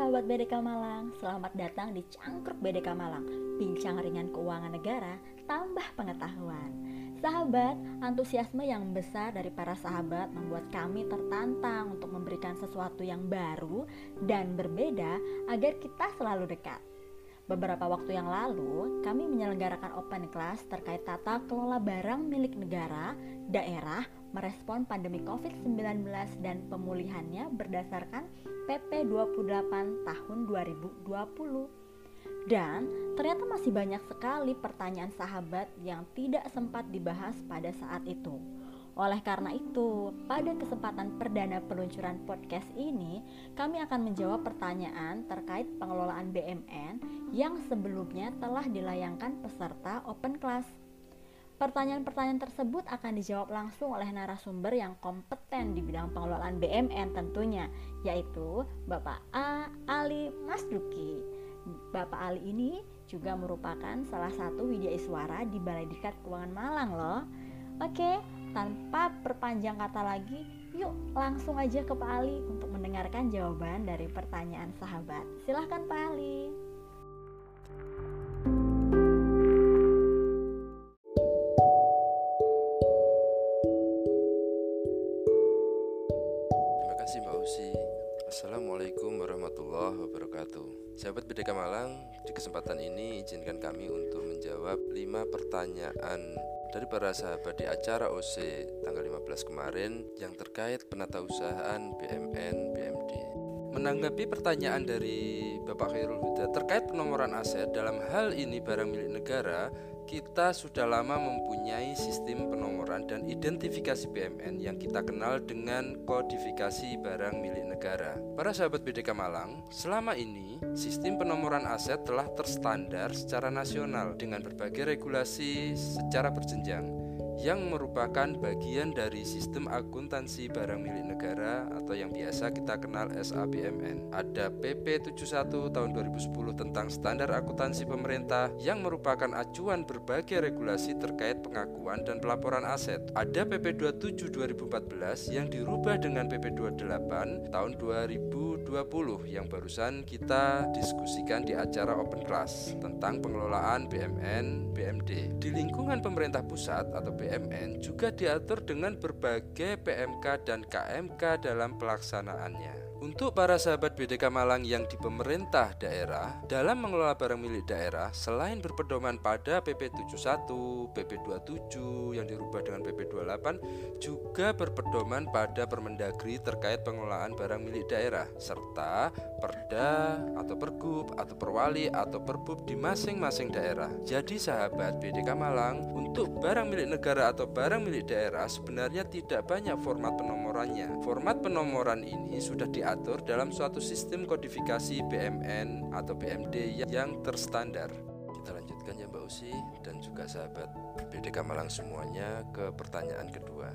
sahabat BDK Malang, selamat datang di Cangkruk BDK Malang Bincang ringan keuangan negara, tambah pengetahuan. Sahabat, antusiasme yang besar dari para sahabat membuat kami tertantang untuk memberikan sesuatu yang baru dan berbeda agar kita selalu dekat Beberapa waktu yang lalu, kami menyelenggarakan open class terkait tata kelola barang milik negara, daerah, merespon pandemi COVID-19 dan pemulihannya berdasarkan PP 28 tahun 2020. Dan ternyata masih banyak sekali pertanyaan sahabat yang tidak sempat dibahas pada saat itu. Oleh karena itu, pada kesempatan perdana peluncuran podcast ini, kami akan menjawab pertanyaan terkait pengelolaan BMN yang sebelumnya telah dilayangkan peserta open class. Pertanyaan-pertanyaan tersebut akan dijawab langsung oleh narasumber yang kompeten di bidang pengelolaan BMN tentunya, yaitu Bapak A. Ali Masduki. Bapak Ali ini juga merupakan salah satu widya iswara di Balai Diklat Keuangan Malang loh. Oke, tanpa perpanjang kata lagi, yuk langsung aja ke Pak Ali untuk mendengarkan jawaban dari pertanyaan sahabat. Silahkan Pak Ali. Terima kasih Mbak Usi. Assalamualaikum warahmatullahi wabarakatuh. Sahabat BDK Malang, di kesempatan ini izinkan kami untuk menjawab 5 pertanyaan dari para sahabat di acara OC tanggal 15 kemarin yang terkait penata usahaan BMN BMD. Menanggapi pertanyaan dari Bapak Khairul Huda terkait penomoran aset dalam hal ini barang milik negara, kita sudah lama mempunyai sistem penomoran dan identifikasi BMN yang kita kenal dengan kodifikasi barang milik negara. Para sahabat BDK Malang, selama ini sistem penomoran aset telah terstandar secara nasional dengan berbagai regulasi secara berjenjang yang merupakan bagian dari sistem akuntansi barang milik negara atau yang biasa kita kenal SABMN. Ada PP 71 tahun 2010 tentang standar akuntansi pemerintah yang merupakan acuan berbagai regulasi terkait pengakuan dan pelaporan aset. Ada PP 27 2014 yang dirubah dengan PP 28 tahun 2020 yang barusan kita diskusikan di acara Open Class tentang pengelolaan BMN BMD. Di lingkungan pemerintah pusat atau BUMN juga diatur dengan berbagai PMK dan KMK dalam pelaksanaannya. Untuk para sahabat BDK Malang yang di pemerintah daerah, dalam mengelola barang milik daerah, selain berpedoman pada PP 71, PP 27 yang dirubah dengan PP 28, juga berpedoman pada Permendagri terkait pengelolaan barang milik daerah, serta Perda atau Pergub atau Perwali atau Perbub di masing-masing daerah. Jadi sahabat BDK Malang, untuk barang milik negara atau barang milik daerah sebenarnya tidak banyak format penomorannya. Format penomoran ini sudah di diatur dalam suatu sistem kodifikasi BMN atau BMD yang terstandar. Kita lanjutkan ya Mbak Usi dan juga sahabat BDK Malang semuanya ke pertanyaan kedua.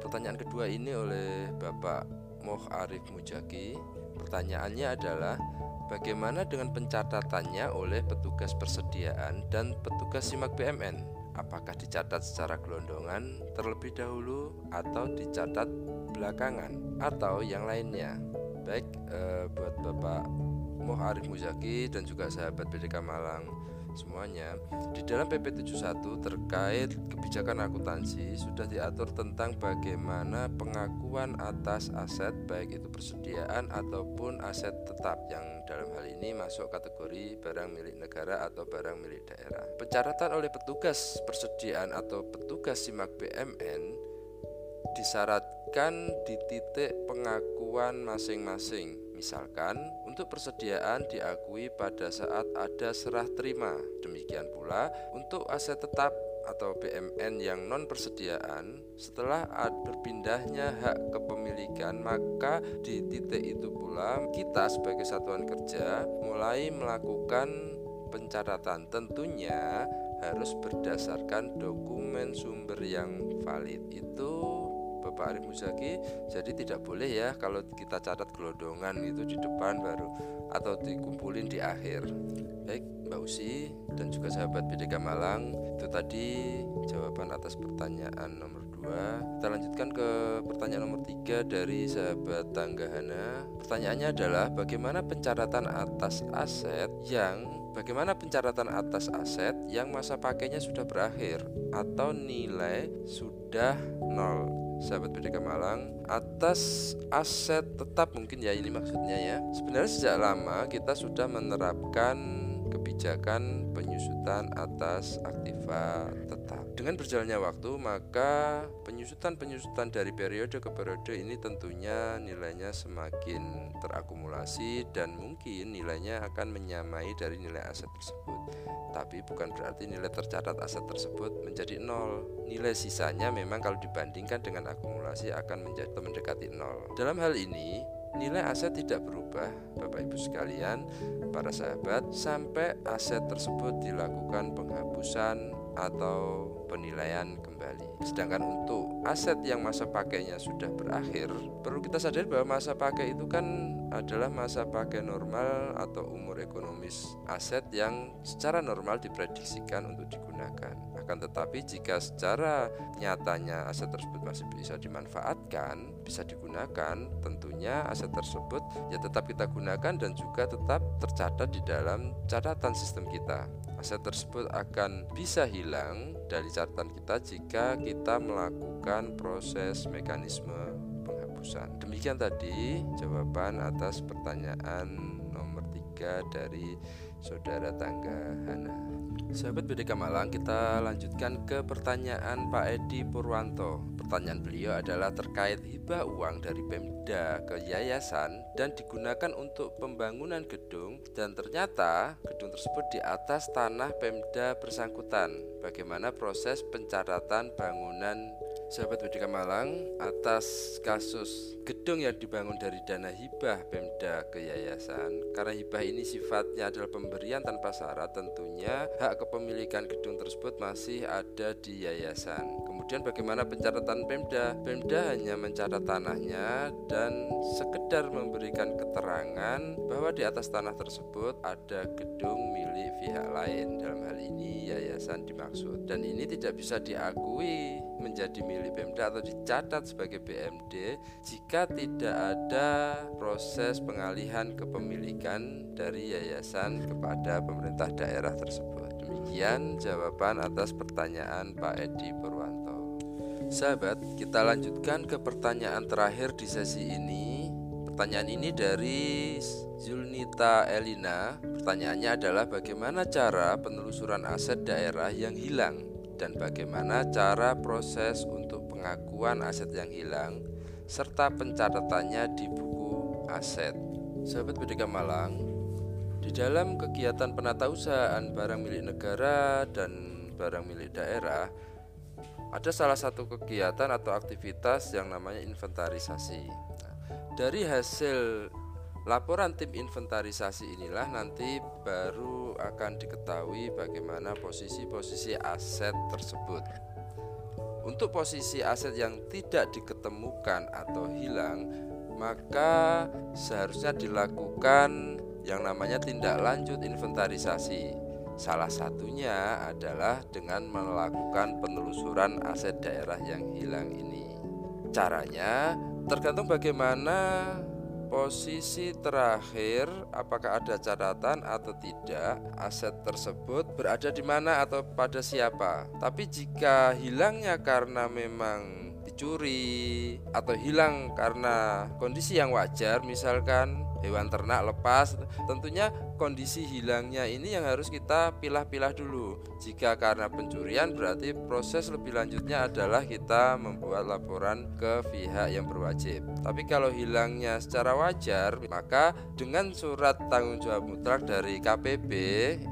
Pertanyaan kedua ini oleh Bapak Moh Arif Mujaki. Pertanyaannya adalah bagaimana dengan pencatatannya oleh petugas persediaan dan petugas simak BMN? Apakah dicatat secara gelondongan terlebih dahulu atau dicatat belakangan atau yang lainnya? baik uh, buat Bapak Moh Arif Muzaki dan juga sahabat BDK Malang semuanya di dalam PP 71 terkait kebijakan akuntansi sudah diatur tentang bagaimana pengakuan atas aset baik itu persediaan ataupun aset tetap yang dalam hal ini masuk kategori barang milik negara atau barang milik daerah. Pencaratan oleh petugas persediaan atau petugas simak BMN disyaratkan di titik pengakuan masing-masing. Misalkan, untuk persediaan diakui pada saat ada serah terima. Demikian pula untuk aset tetap atau BMN yang non persediaan setelah berpindahnya hak kepemilikan maka di titik itu pula kita sebagai satuan kerja mulai melakukan pencatatan tentunya harus berdasarkan dokumen sumber yang valid itu Bapak Arif Muzaki jadi tidak boleh ya kalau kita catat gelondongan itu di depan baru atau dikumpulin di akhir. Baik Mbak Usi dan juga sahabat BDK Malang itu tadi jawaban atas pertanyaan nomor 2 kedua Kita lanjutkan ke pertanyaan nomor tiga dari sahabat Tanggahana. Pertanyaannya adalah bagaimana pencatatan atas aset yang Bagaimana pencatatan atas aset yang masa pakainya sudah berakhir atau nilai sudah nol? Sahabat BDK Malang, atas aset tetap mungkin ya ini maksudnya ya. Sebenarnya sejak lama kita sudah menerapkan kebijakan penyusutan atas aktiva tetap. Dengan berjalannya waktu, maka penyusutan-penyusutan dari periode ke periode ini tentunya nilainya semakin terakumulasi dan mungkin nilainya akan menyamai dari nilai aset tersebut. Tapi bukan berarti nilai tercatat aset tersebut menjadi nol. Nilai sisanya memang kalau dibandingkan dengan akumulasi akan menjadi mendekati nol. Dalam hal ini, nilai aset tidak berubah, Bapak Ibu sekalian, para sahabat, sampai aset tersebut dilakukan penghapusan atau penilaian kembali. Sedangkan untuk aset yang masa pakainya sudah berakhir, perlu kita sadari bahwa masa pakai itu kan adalah masa pakai normal atau umur ekonomis aset yang secara normal diprediksikan untuk digunakan. Akan tetapi jika secara nyatanya aset tersebut masih bisa dimanfaatkan, bisa digunakan, tentunya aset tersebut ya tetap kita gunakan dan juga tetap tercatat di dalam catatan sistem kita. Aset tersebut akan bisa hilang dari catatan kita jika kita melakukan proses mekanisme penghapusan. Demikian tadi jawaban atas pertanyaan nomor 3 dari saudara tangga Hana. Sahabat BDK Malang, kita lanjutkan ke pertanyaan Pak Edi Purwanto. Pertanyaan beliau adalah terkait hibah uang dari Pemda ke yayasan dan digunakan untuk pembangunan gedung dan ternyata gedung tersebut di atas tanah Pemda bersangkutan. Bagaimana proses pencatatan bangunan sahabat BDK Malang atas kasus gedung yang dibangun dari dana hibah Pemda ke yayasan karena hibah ini sifatnya adalah pemberian tanpa syarat tentunya hak kepemilikan gedung tersebut masih ada di yayasan kemudian bagaimana pencatatan Pemda Pemda hanya mencatat tanahnya dan sekedar memberikan keterangan bahwa di atas tanah tersebut ada gedung milik pihak lain dalam hal ini yayasan dimaksud dan ini tidak bisa diakui menjadi milik Pemda atau dicatat sebagai BMD jika tidak ada proses pengalihan kepemilikan dari yayasan kepada pemerintah daerah tersebut. Demikian jawaban atas pertanyaan Pak Edi Purwanto. Sahabat, kita lanjutkan ke pertanyaan terakhir di sesi ini. Pertanyaan ini dari Zulnita Elina. Pertanyaannya adalah bagaimana cara penelusuran aset daerah yang hilang dan bagaimana cara proses untuk pengakuan aset yang hilang serta pencatatannya di buku aset. Sahabat BDK Malang, di dalam kegiatan penatausahaan barang milik negara dan barang milik daerah ada salah satu kegiatan atau aktivitas yang namanya inventarisasi. Nah, dari hasil Laporan tim inventarisasi inilah nanti baru akan diketahui bagaimana posisi-posisi aset tersebut. Untuk posisi aset yang tidak diketemukan atau hilang, maka seharusnya dilakukan yang namanya tindak lanjut inventarisasi. Salah satunya adalah dengan melakukan penelusuran aset daerah yang hilang ini. Caranya tergantung bagaimana Posisi terakhir, apakah ada catatan atau tidak aset tersebut berada di mana atau pada siapa. Tapi jika hilangnya karena memang dicuri atau hilang karena kondisi yang wajar, misalkan hewan ternak lepas. Tentunya kondisi hilangnya ini yang harus kita pilah-pilah dulu. Jika karena pencurian berarti proses lebih lanjutnya adalah kita membuat laporan ke pihak yang berwajib. Tapi kalau hilangnya secara wajar maka dengan surat tanggung jawab mutlak dari KPB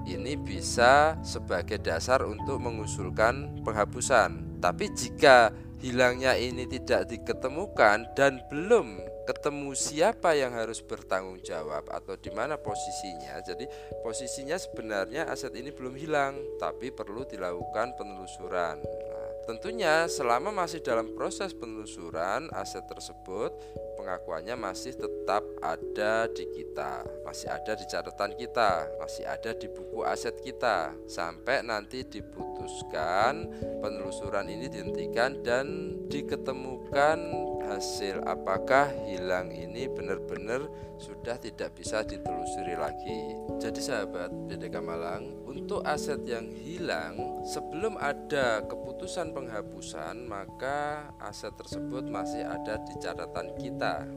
ini bisa sebagai dasar untuk mengusulkan penghapusan. Tapi jika hilangnya ini tidak diketemukan dan belum ketemu siapa yang harus bertanggung jawab atau di mana posisinya. Jadi posisinya sebenarnya aset ini belum hilang, tapi perlu dilakukan penelusuran. Nah, Tentunya selama masih dalam proses penelusuran aset tersebut pengakuannya masih tetap ada di kita, masih ada di catatan kita, masih ada di buku aset kita sampai nanti diputuskan penelusuran ini dihentikan dan diketemukan hasil apakah hilang ini benar-benar sudah tidak bisa ditelusuri lagi. Jadi sahabat BDK Malang, untuk aset yang hilang sebelum ada keputusan penghapusan, maka aset tersebut masih ada di catatan kita.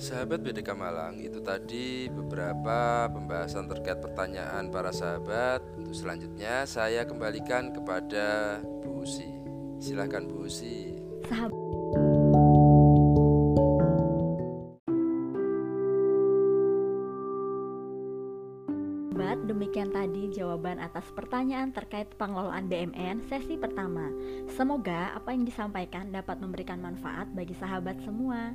Sahabat BDK Malang, itu tadi beberapa pembahasan terkait pertanyaan para sahabat. Untuk selanjutnya saya kembalikan kepada Bu Usi. Silahkan Bu Usi. Demikian tadi jawaban atas pertanyaan terkait pengelolaan BMN sesi pertama. Semoga apa yang disampaikan dapat memberikan manfaat bagi sahabat semua.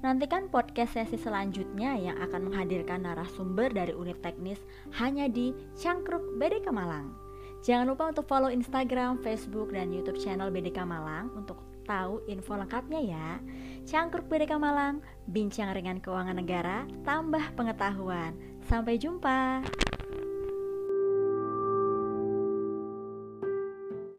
Nantikan podcast sesi selanjutnya yang akan menghadirkan narasumber dari unit teknis hanya di Cangkruk BDK Malang. Jangan lupa untuk follow Instagram, Facebook, dan YouTube channel BDK Malang untuk tahu info lengkapnya ya. Cangkruk BDK Malang, bincang ringan keuangan negara, tambah pengetahuan. Sampai jumpa.